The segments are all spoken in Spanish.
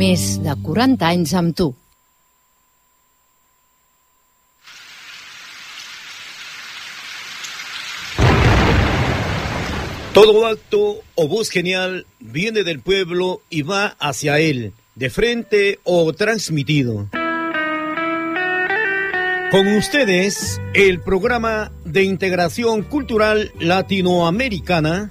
Més de 40 anys amb. Todo acto o voz genial viene del pueblo y va hacia él, de frente o transmitido. Con ustedes, el programa de integración cultural latinoamericana.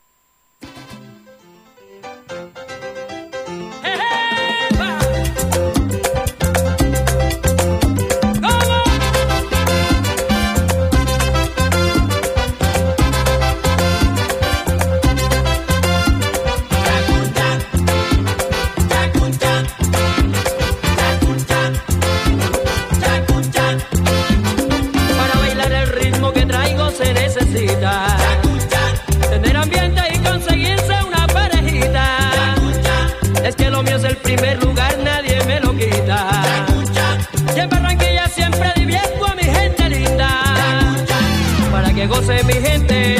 Goce mi gente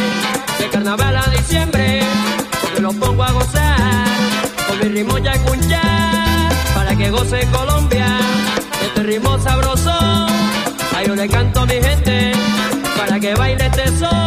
de carnaval a diciembre. Yo lo pongo a gozar con mi ritmo yacuncha. Para que goce Colombia este ritmo sabroso. Ay, yo le canto a mi gente para que baile este son.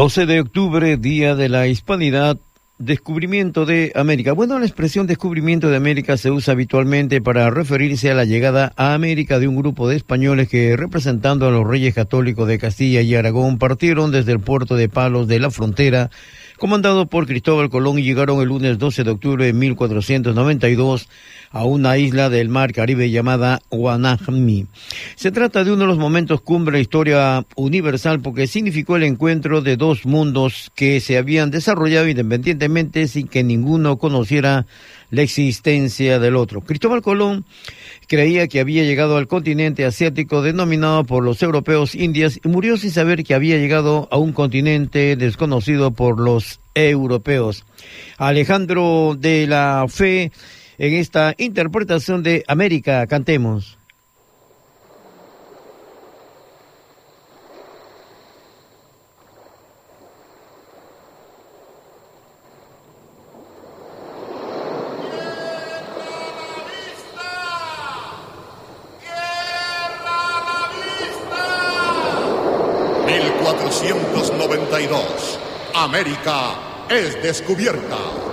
12 de octubre, Día de la Hispanidad, Descubrimiento de América. Bueno, la expresión descubrimiento de América se usa habitualmente para referirse a la llegada a América de un grupo de españoles que, representando a los reyes católicos de Castilla y Aragón, partieron desde el puerto de Palos de la Frontera comandado por Cristóbal Colón y llegaron el lunes 12 de octubre de 1492 a una isla del mar Caribe llamada Guanajmi. Se trata de uno de los momentos cumbre de la historia universal porque significó el encuentro de dos mundos que se habían desarrollado independientemente sin que ninguno conociera la existencia del otro. Cristóbal Colón creía que había llegado al continente asiático denominado por los europeos Indias y murió sin saber que había llegado a un continente desconocido por los europeos. Alejandro de la Fe en esta interpretación de América, cantemos. 1492. América es descubierta.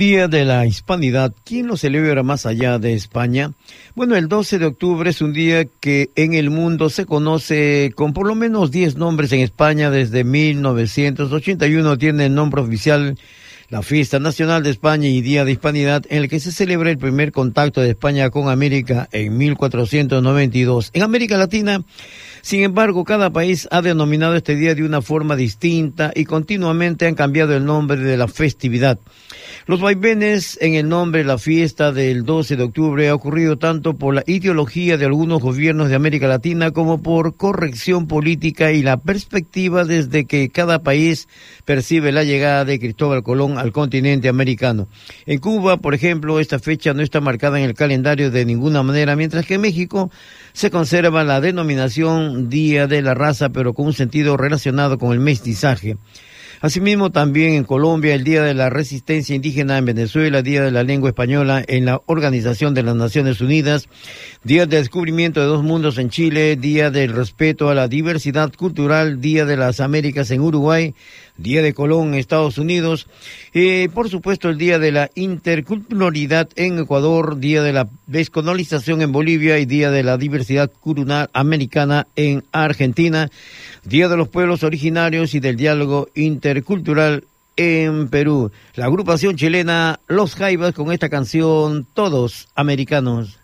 Día de la Hispanidad, ¿quién lo celebra más allá de España? Bueno, el 12 de octubre es un día que en el mundo se conoce con por lo menos 10 nombres en España desde 1981 tiene el nombre oficial la fiesta nacional de España y Día de Hispanidad, en el que se celebra el primer contacto de España con América en 1492. En América Latina, sin embargo, cada país ha denominado este día de una forma distinta y continuamente han cambiado el nombre de la festividad. Los vaivenes en el nombre de la fiesta del 12 de octubre ha ocurrido tanto por la ideología de algunos gobiernos de América Latina como por corrección política y la perspectiva desde que cada país percibe la llegada de Cristóbal Colón al continente americano. En Cuba, por ejemplo, esta fecha no está marcada en el calendario de ninguna manera, mientras que en México se conserva la denominación Día de la Raza, pero con un sentido relacionado con el mestizaje. Asimismo, también en Colombia, el Día de la Resistencia Indígena en Venezuela, Día de la Lengua Española en la Organización de las Naciones Unidas, Día del Descubrimiento de dos Mundos en Chile, Día del Respeto a la Diversidad Cultural, Día de las Américas en Uruguay, Día de Colón Estados Unidos, y por supuesto el Día de la Interculturalidad en Ecuador, Día de la Descolonización en Bolivia y Día de la Diversidad Cultural Americana en Argentina, Día de los Pueblos Originarios y del Diálogo Intercultural en Perú. La agrupación chilena Los Jaivas con esta canción Todos Americanos.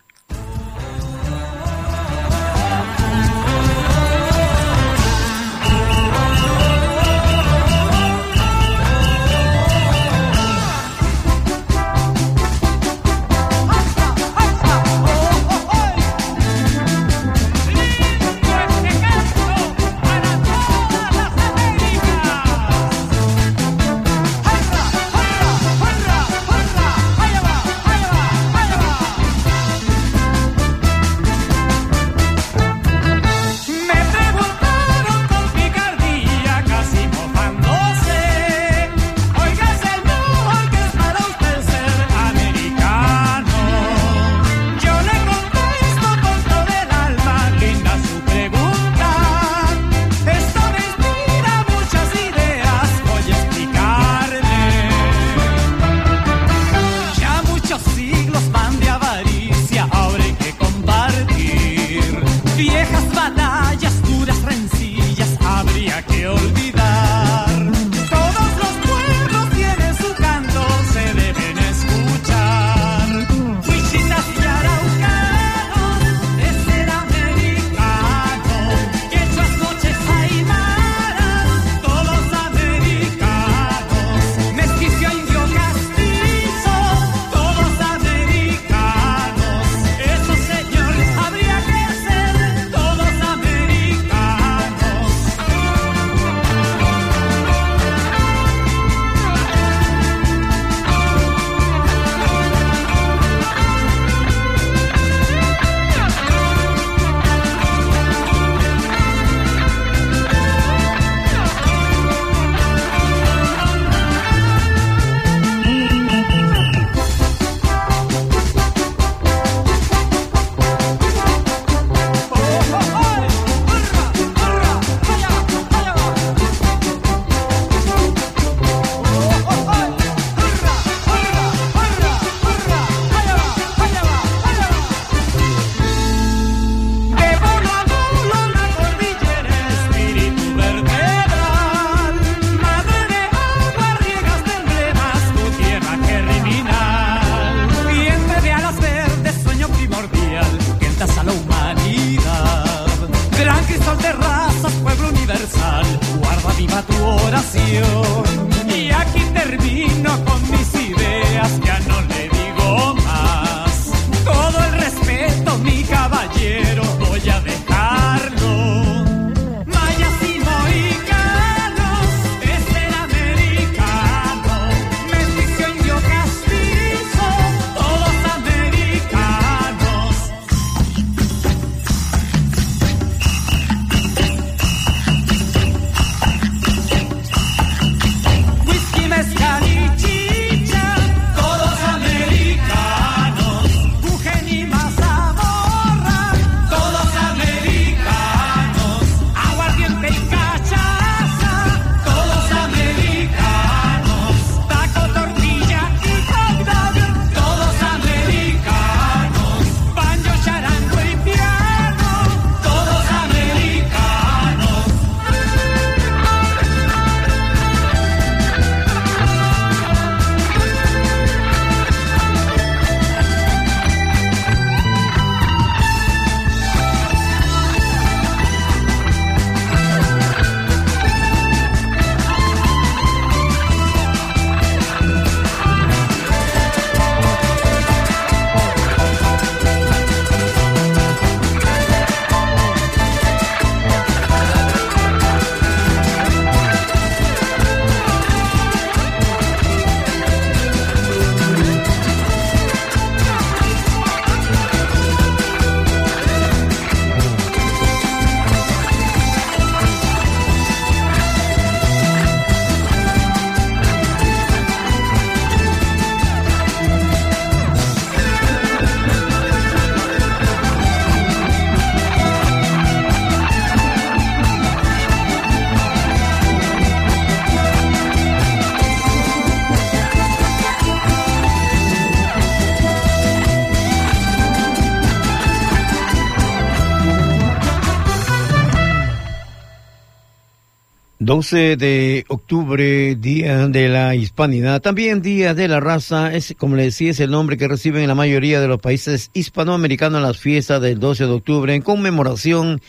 12 de octubre, Día de la Hispanidad, también Día de la Raza, es como le decía, es el nombre que reciben en la mayoría de los países hispanoamericanos las fiestas del 12 de octubre en conmemoración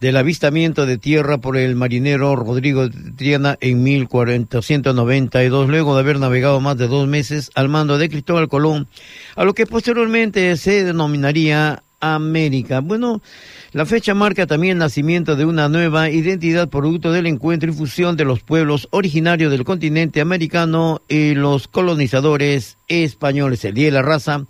del avistamiento de tierra por el marinero Rodrigo Triana en 1492, luego de haber navegado más de dos meses al mando de Cristóbal Colón, a lo que posteriormente se denominaría América. Bueno, la fecha marca también el nacimiento de una nueva identidad producto del encuentro y fusión de los pueblos originarios del continente americano y los colonizadores españoles. El Día de la Raza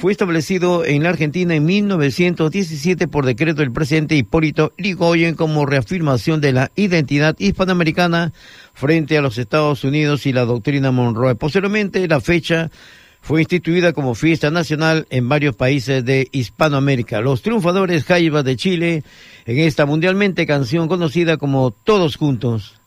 fue establecido en la Argentina en 1917 por decreto del presidente Hipólito Yrigoyen como reafirmación de la identidad hispanoamericana frente a los Estados Unidos y la doctrina Monroe. Posteriormente, la fecha fue instituida como fiesta nacional en varios países de Hispanoamérica. Los triunfadores Jaivas de Chile en esta mundialmente canción conocida como Todos Juntos.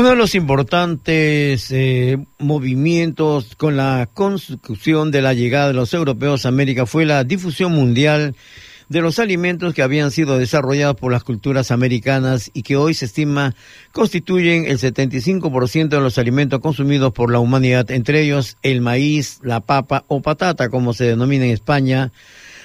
Uno de los importantes eh, movimientos con la construcción de la llegada de los europeos a América fue la difusión mundial de los alimentos que habían sido desarrollados por las culturas americanas y que hoy se estima constituyen el 75% de los alimentos consumidos por la humanidad, entre ellos el maíz, la papa o patata, como se denomina en España,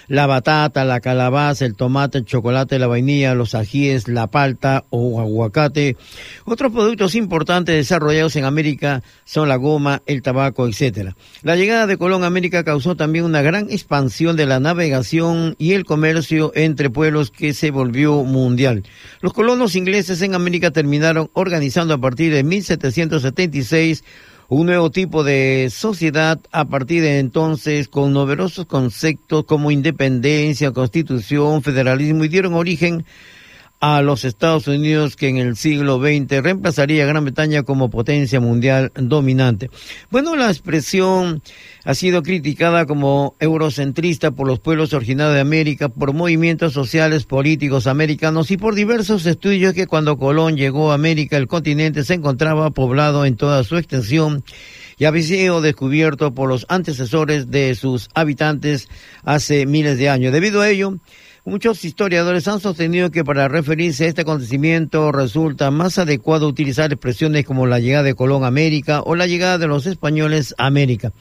la batata, la calabaza, el tomate, el chocolate, la vainilla, los ajíes, la palta o aguacate. Otros productos importantes desarrollados en América son la goma, el tabaco, etcétera. La llegada de Colón a América causó también una gran expansión de la navegación y el comercio entre pueblos que se volvió mundial. Los colonos ingleses en América terminaron organizando a partir de 1776 un nuevo tipo de sociedad a partir de entonces con numerosos conceptos como independencia, constitución, federalismo y dieron origen los Estados Unidos que en el siglo XX reemplazaría a Gran Bretaña como potencia mundial dominante. Bueno, la expresión ha sido criticada como eurocentrista por los pueblos originarios de América, por movimientos sociales políticos americanos y por diversos estudios que cuando Colón llegó a América el continente se encontraba poblado en toda su extensión y había descubierto por los antecesores de sus habitantes hace miles de años. Debido a ello, Muchos historiadores han sostenido que para referirse a este acontecimiento resulta más adecuado utilizar expresiones como la llegada de Colón a América o la llegada de los españoles a América.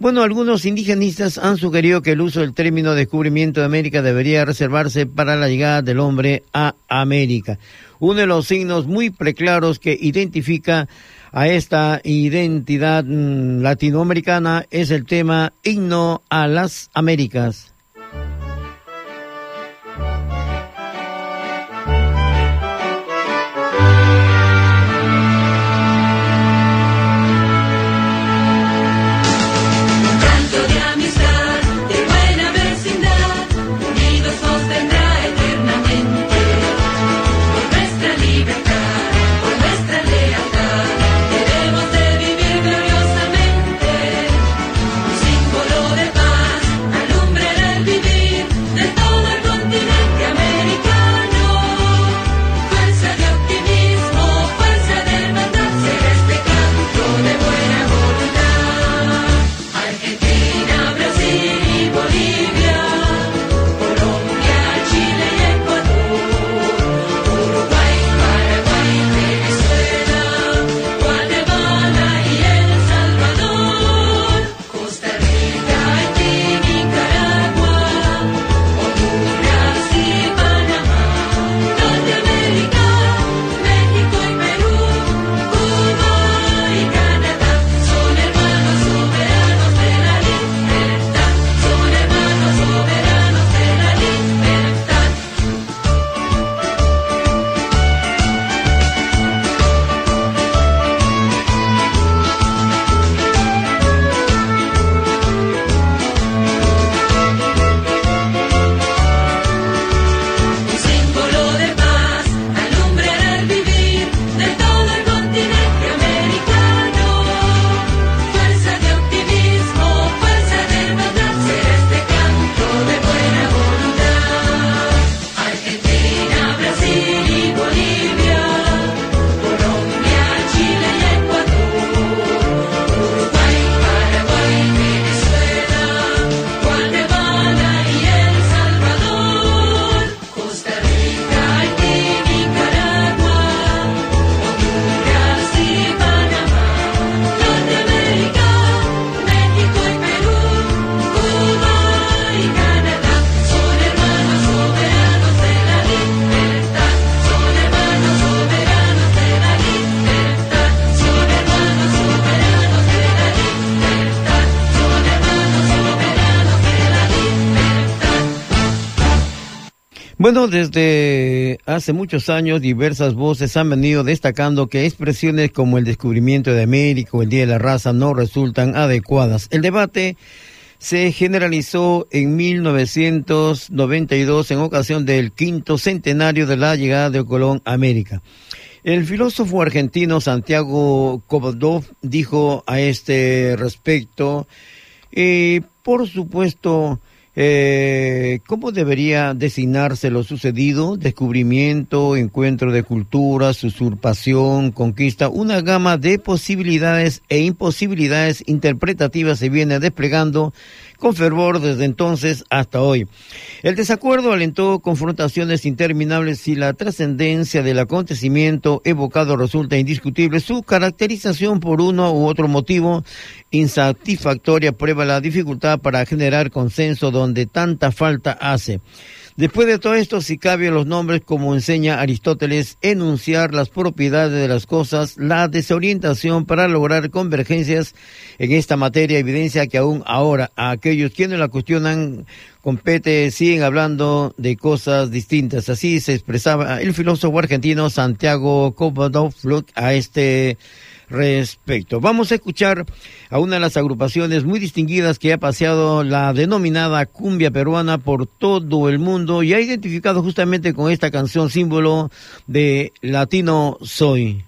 Bueno, algunos indigenistas han sugerido que el uso del término descubrimiento de América debería reservarse para la llegada del hombre a América. Uno de los signos muy preclaros que identifica a esta identidad mm, latinoamericana es el tema himno a las Américas. Desde hace muchos años diversas voces han venido destacando que expresiones como el descubrimiento de América o el Día de la Raza no resultan adecuadas. El debate se generalizó en 1992 en ocasión del quinto centenario de la llegada de Colón a América. El filósofo argentino Santiago Kobodov dijo a este respecto, eh, por supuesto, Eh, ¿Cómo debería designarse lo sucedido? Descubrimiento, encuentro de culturas, usurpación, conquista, una gama de posibilidades e imposibilidades interpretativas se viene desplegando con fervor desde entonces hasta hoy. El desacuerdo alentó confrontaciones interminables y la trascendencia del acontecimiento evocado resulta indiscutible. Su caracterización por uno u otro motivo insatisfactoria prueba la dificultad para generar consenso donde tanta falta hace. Después de todo esto, si cabe los nombres, como enseña Aristóteles, enunciar las propiedades de las cosas, la desorientación para lograr convergencias en esta materia evidencia que aún ahora a aquellos quienes la cuestionan compete, siguen hablando de cosas distintas. Así se expresaba el filósofo argentino Santiago Kovadov a este respecto. Vamos a escuchar a una de las agrupaciones muy distinguidas que ha paseado la denominada cumbia peruana por todo el mundo y ha identificado justamente con esta canción símbolo de Latino Soy.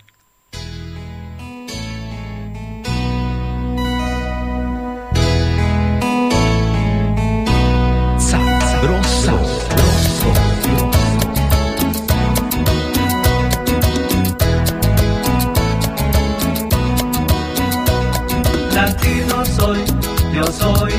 yo soy.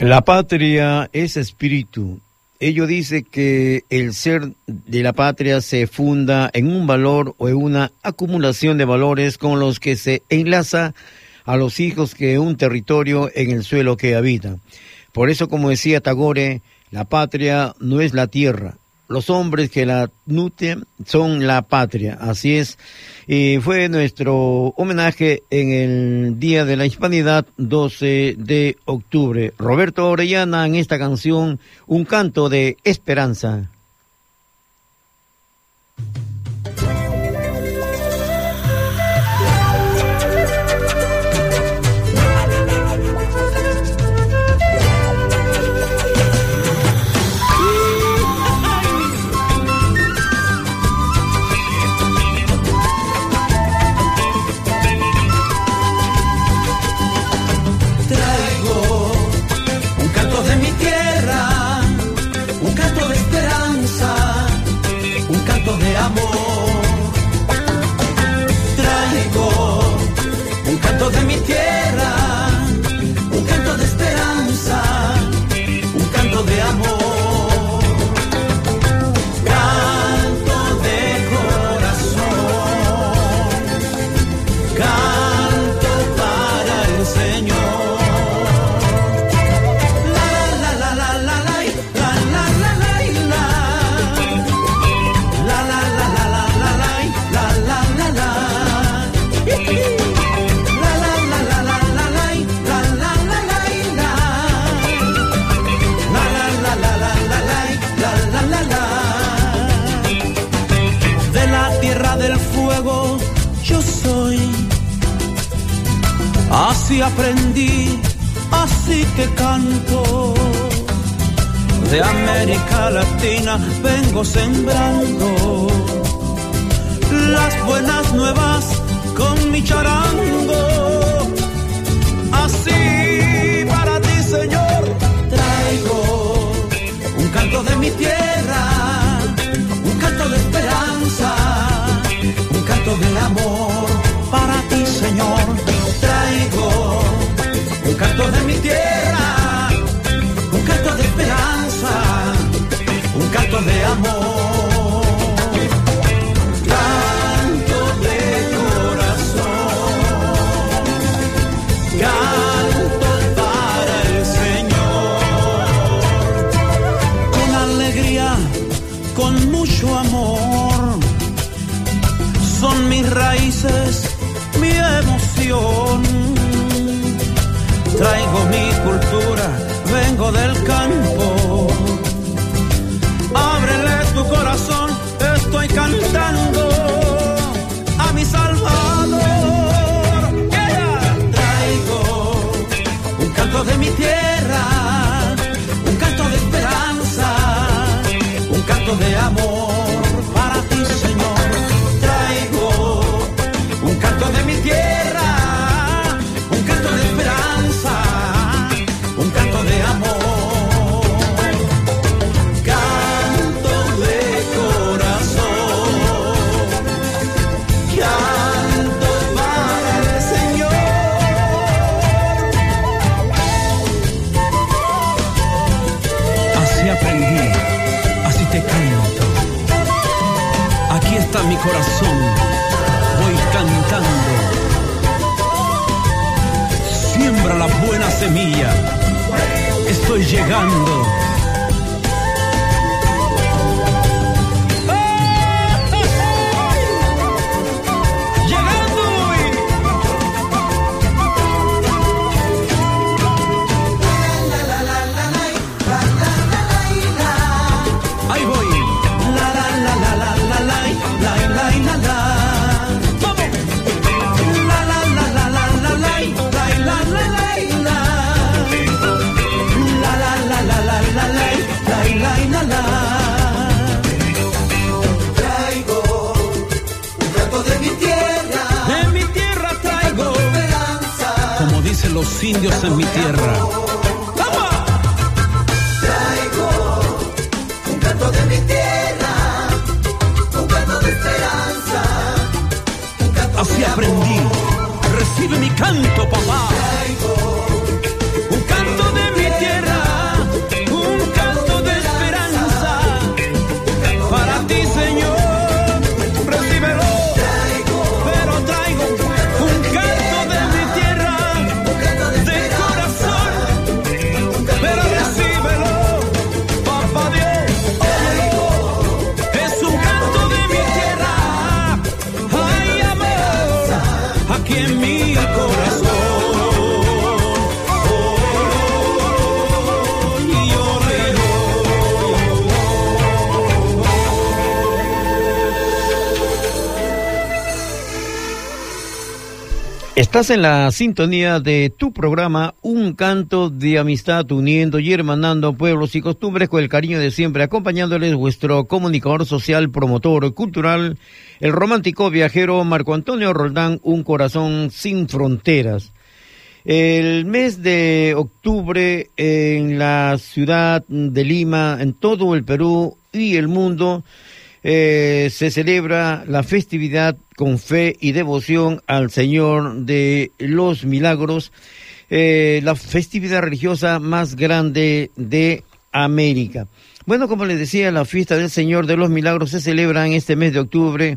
La patria es espíritu. Ello dice que el ser de la patria se funda en un valor o en una acumulación de valores con los que se enlaza a los hijos que un territorio en el suelo que habita. Por eso, como decía Tagore, la patria no es la tierra, los hombres que la nutren son la patria. Así es. Y fue nuestro homenaje en el Día de la Hispanidad, 12 de octubre. Roberto Orellana en esta canción, un canto de esperanza. yo soy. Así aprendí, así que canto. De América Latina vengo sembrando las buenas nuevas con mi charango. Así para ti, Señor, traigo un canto de mi tierra un canto de amor para ti, Señor. Traigo un canto de mi tierra, un canto de esperanza, un canto de amor. Traigo mi cultura, vengo del campo. Ábrele tu corazón, estoy cantando a mi Salvador. Yeah. Traigo un canto de mi tierra, un canto de esperanza, un canto de amor así te canto. Aquí está mi corazón, voy cantando. Siembra la buena semilla, estoy. Llegando los indios en mi tierra. ¡Vamos! Traigo un canto de mi tierra, un canto de esperanza. Así aprendí. Recibe mi canto, papá. Estás en la sintonía de tu programa Un canto de amistad uniendo y hermanando pueblos y costumbres con el cariño de siempre, acompañándoles vuestro comunicador social, promotor cultural, el romántico viajero Marco Antonio Roldán, Un corazón sin fronteras. El mes de octubre en la ciudad de Lima, en todo el Perú y el mundo, eh, se celebra la festividad con fe y devoción al Señor de los Milagros, eh, la festividad religiosa más grande de América. Bueno, como les decía, la fiesta del Señor de los Milagros se celebra en este mes de octubre.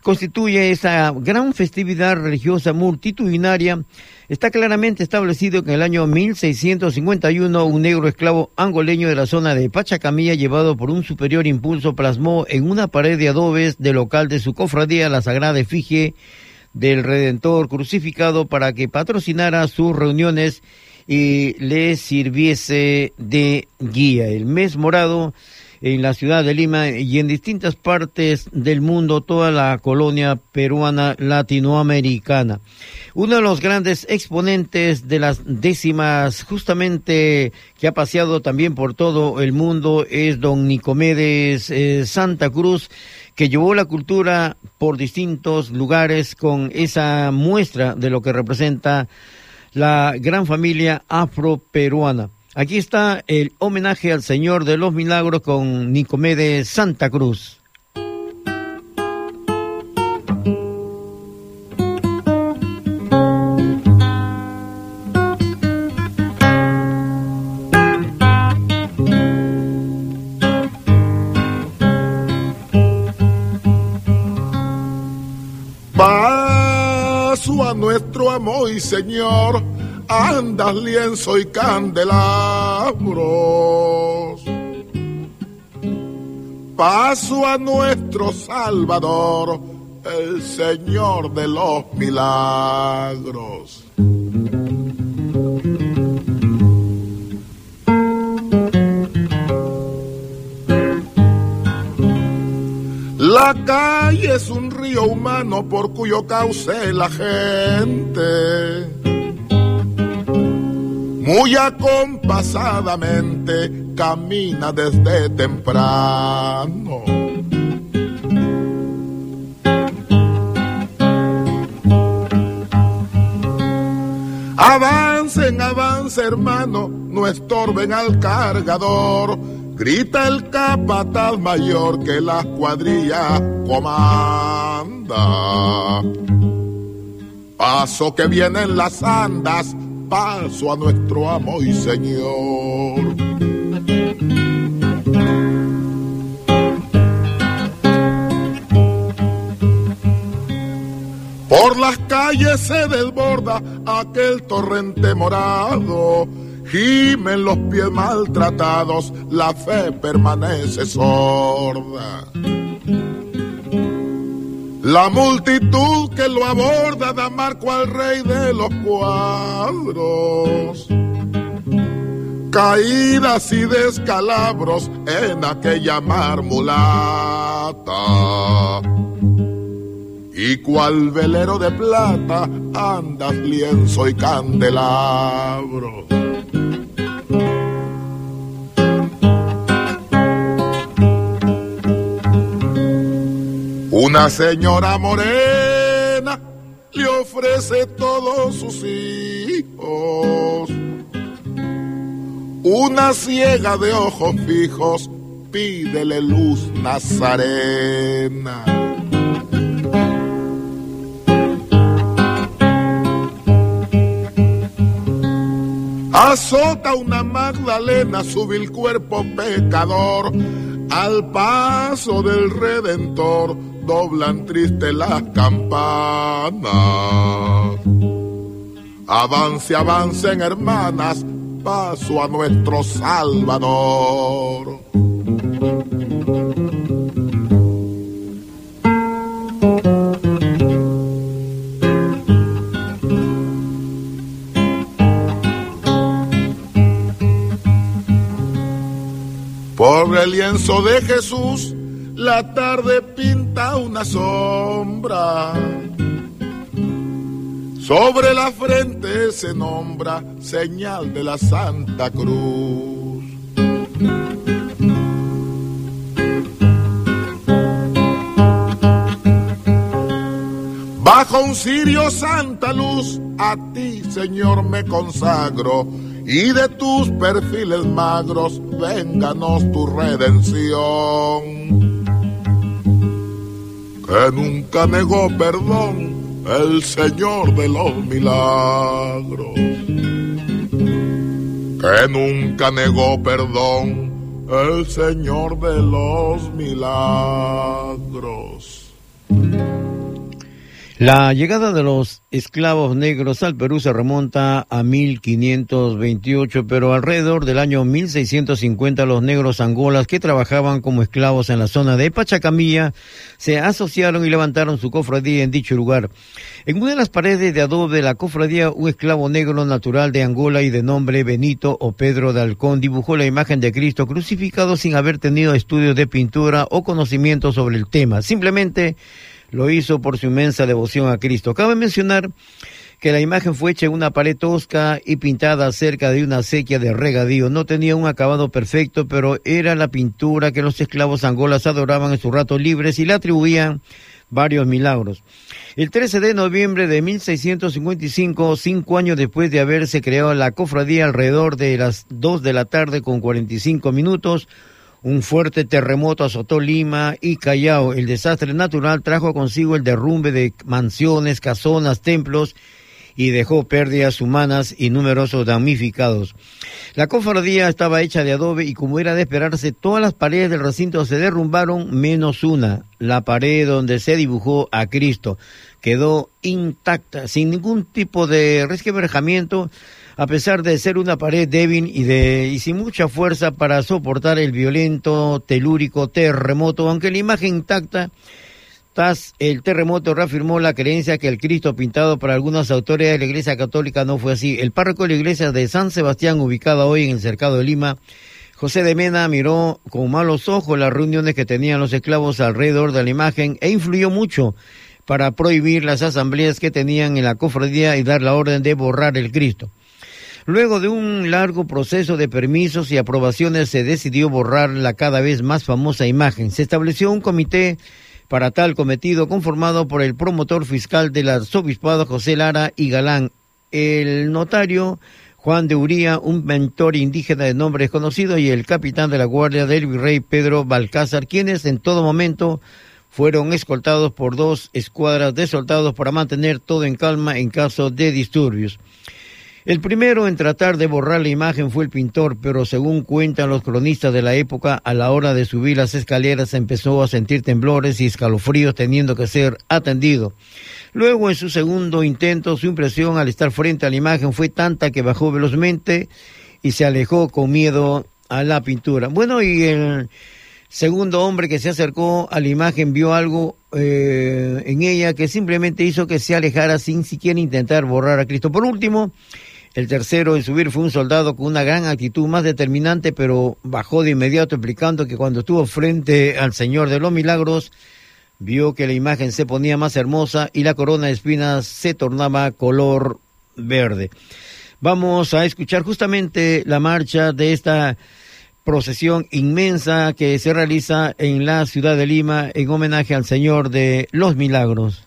Constituye esa gran festividad religiosa multitudinaria. Está claramente establecido que en el año 1651 un negro esclavo angoleño de la zona de Pachacamilla, llevado por un superior impulso, plasmó en una pared de adobes del local de su cofradía la sagrada efigie del Redentor crucificado para que patrocinara sus reuniones y le sirviese de guía. El mes morado en la ciudad de Lima y en distintas partes del mundo, toda la colonia peruana latinoamericana. Uno de los grandes exponentes de las décimas, justamente que ha paseado también por todo el mundo, es don Nicomedes eh, Santa Cruz, que llevó la cultura por distintos lugares con esa muestra de lo que representa la gran familia afroperuana. Aquí está el homenaje al Señor de los Milagros con Nicomedes Santa Cruz. A nuestro amo y Señor, andas lienzo y candelabros. Paso a nuestro Salvador, el Señor de los milagros. La calle es un río humano por cuyo cauce la gente muy acompasadamente camina desde temprano. Avancen, avance hermano, no estorben al cargador. Grita el capataz mayor que la cuadrilla comanda. Paso que vienen las andas, paso a nuestro amo y señor. Por las calles se desborda aquel torrente morado, gimen los pies maltratados, la fe permanece sorda. La multitud que lo aborda da marco al rey de los cuadros. Caídas y descalabros en aquella marmulata. Y cual velero de plata andas lienzo y candelabro. Una señora morena le ofrece todos sus hijos. Una ciega de ojos fijos pídele luz nazarena. Azota una Magdalena su vil cuerpo pecador al paso del Redentor doblan triste las campanas. Avance, avancen hermanas, paso a nuestro Salvador. Por el lienzo de Jesús, la tarde pinta una sombra. Sobre la frente se nombra señal de la Santa Cruz. Bajo un cirio santa luz, a ti Señor me consagro, y de tus perfiles magros, vénganos tu redención que nunca negó perdón el Señor de los milagros. Que nunca negó perdón el Señor de los milagros. La llegada de los esclavos negros al Perú se remonta a 1528, pero alrededor del año 1650 los negros angolas que trabajaban como esclavos en la zona de Pachacamilla se asociaron y levantaron su cofradía en dicho lugar. En una de las paredes de adobe de la cofradía, un esclavo negro natural de Angola y de nombre Benito o Pedro de Halcón dibujó la imagen de Cristo crucificado sin haber tenido estudios de pintura o conocimiento sobre el tema. Simplemente lo hizo por su inmensa devoción a Cristo. Cabe mencionar que la imagen fue hecha en una pared tosca y pintada cerca de una sequía de regadío. No tenía un acabado perfecto, pero era la pintura que los esclavos angolas adoraban en sus ratos libres y le atribuían varios milagros. El 13 de noviembre de 1655, cinco años después de haberse creado la cofradía alrededor de las dos de la tarde con 45 minutos, un fuerte terremoto azotó Lima y Callao. El desastre natural trajo consigo el derrumbe de mansiones, casonas, templos y dejó pérdidas humanas y numerosos damnificados. La cofradía estaba hecha de adobe y como era de esperarse, todas las paredes del recinto se derrumbaron menos una, la pared donde se dibujó a Cristo. Quedó intacta, sin ningún tipo de resquebrajamiento a pesar de ser una pared débil y, de, y sin mucha fuerza para soportar el violento telúrico terremoto, aunque la imagen intacta tras el terremoto reafirmó la creencia que el Cristo pintado por algunas autoridades de la Iglesia Católica no fue así. El párroco de la iglesia de San Sebastián, ubicada hoy en el cercado de Lima, José de Mena miró con malos ojos las reuniones que tenían los esclavos alrededor de la imagen e influyó mucho para prohibir las asambleas que tenían en la cofradía y dar la orden de borrar el Cristo. Luego de un largo proceso de permisos y aprobaciones se decidió borrar la cada vez más famosa imagen. Se estableció un comité para tal cometido conformado por el promotor fiscal del arzobispado José Lara y Galán, el notario Juan de Uría, un mentor indígena de nombre desconocido y el capitán de la guardia del virrey Pedro Balcázar, quienes en todo momento fueron escoltados por dos escuadras de soldados para mantener todo en calma en caso de disturbios. El primero en tratar de borrar la imagen fue el pintor, pero según cuentan los cronistas de la época, a la hora de subir las escaleras empezó a sentir temblores y escalofríos teniendo que ser atendido. Luego, en su segundo intento, su impresión al estar frente a la imagen fue tanta que bajó velozmente y se alejó con miedo a la pintura. Bueno, y el segundo hombre que se acercó a la imagen vio algo eh, en ella que simplemente hizo que se alejara sin siquiera intentar borrar a Cristo. Por último, el tercero en subir fue un soldado con una gran actitud más determinante, pero bajó de inmediato explicando que cuando estuvo frente al Señor de los Milagros, vio que la imagen se ponía más hermosa y la corona de espinas se tornaba color verde. Vamos a escuchar justamente la marcha de esta procesión inmensa que se realiza en la ciudad de Lima en homenaje al Señor de los Milagros.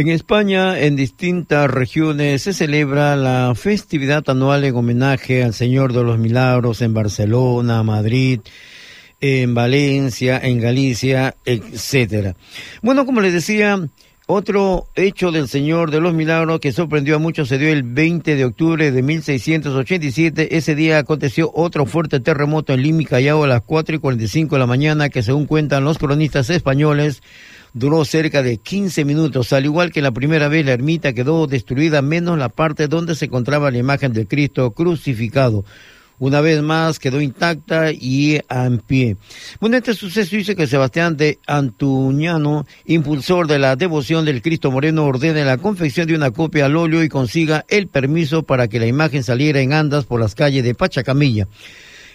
En España, en distintas regiones, se celebra la festividad anual en homenaje al Señor de los Milagros en Barcelona, Madrid, en Valencia, en Galicia, etcétera. Bueno, como les decía, otro hecho del Señor de los Milagros que sorprendió a muchos se dio el 20 de octubre de 1687. Ese día aconteció otro fuerte terremoto en Lima, Callao, a las 4 y 45 de la mañana, que según cuentan los cronistas españoles, duró cerca de 15 minutos. Al igual que la primera vez, la ermita quedó destruida, menos la parte donde se encontraba la imagen del Cristo crucificado. Una vez más quedó intacta y en pie. Bueno, este suceso dice que Sebastián de Antuñano, impulsor de la devoción del Cristo Moreno, ordena la confección de una copia al óleo y consiga el permiso para que la imagen saliera en andas por las calles de Pachacamilla.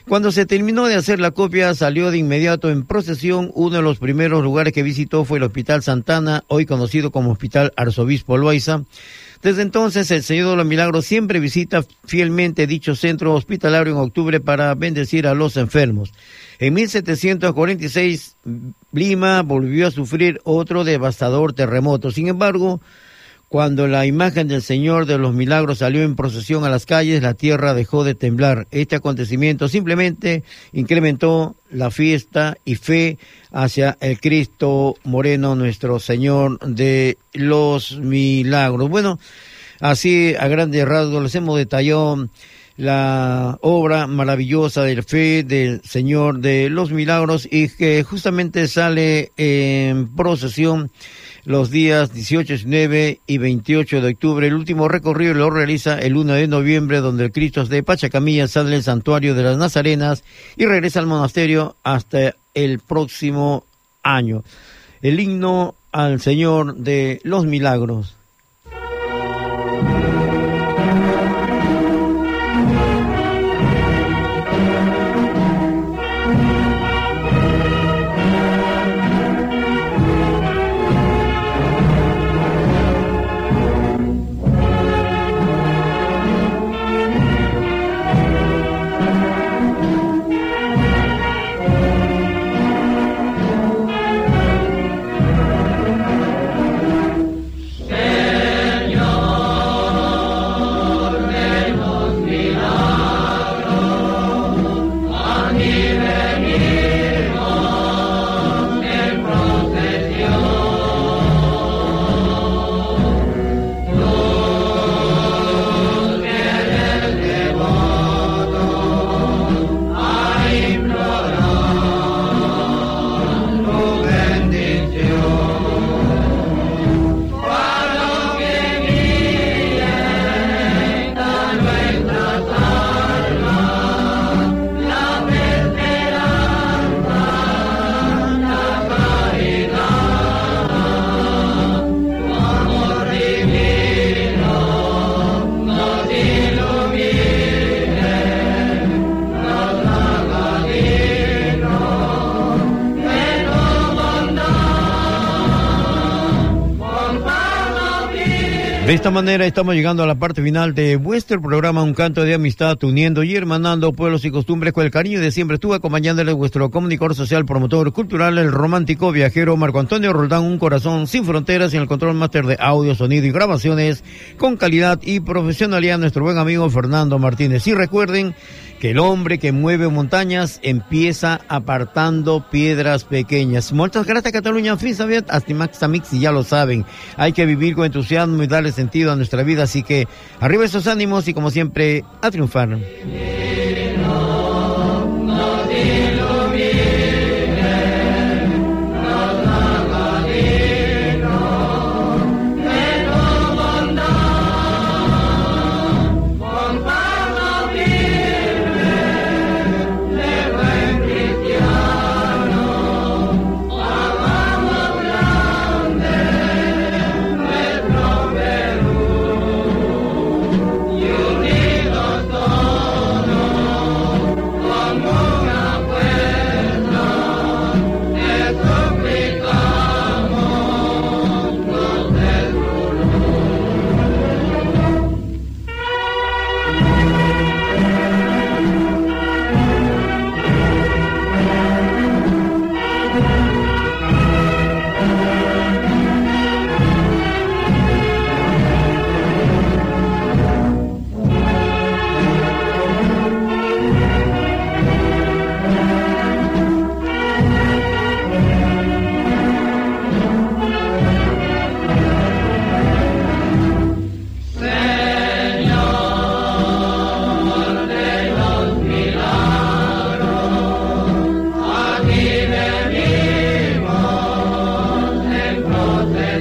Cuando se terminó de hacer la copia, salió de inmediato en procesión. Uno de los primeros lugares que visitó fue el Hospital Santana, hoy conocido como Hospital Arzobispo Loaiza. Desde entonces, el Señor de los Milagros siempre visita fielmente dicho centro hospitalario en octubre para bendecir a los enfermos. En 1746, Lima volvió a sufrir otro devastador terremoto. Sin embargo, cuando la imagen del Señor de los Milagros salió en procesión a las calles, la tierra dejó de temblar. Este acontecimiento simplemente incrementó la fiesta y fe hacia el Cristo Moreno, nuestro Señor de los Milagros. Bueno, así a grandes rasgos les hemos detallado la obra maravillosa de fe del Señor de los Milagros y que justamente sale en procesión los días 18, 19 y 28 de octubre. El último recorrido lo realiza el 1 de noviembre, donde el Cristo de Pachacamilla sale del santuario de las Nazarenas y regresa al monasterio hasta el próximo año. El himno al Señor de los Milagros. Esta manera estamos llegando a la parte final de vuestro programa Un Canto de Amistad, uniendo y hermanando pueblos y costumbres con el cariño de siempre. Estuve acompañándole vuestro comunicador social, promotor cultural, el romántico viajero Marco Antonio Roldán, un corazón sin fronteras y el control máster de audio, sonido y grabaciones con calidad y profesionalidad, nuestro buen amigo Fernando Martínez. Y recuerden el hombre que mueve montañas empieza apartando piedras pequeñas. Muchas gracias Cataluña Fisabiet, Astimax y ya lo saben, hay que vivir con entusiasmo y darle sentido a nuestra vida, así que arriba esos ánimos y como siempre, a triunfar.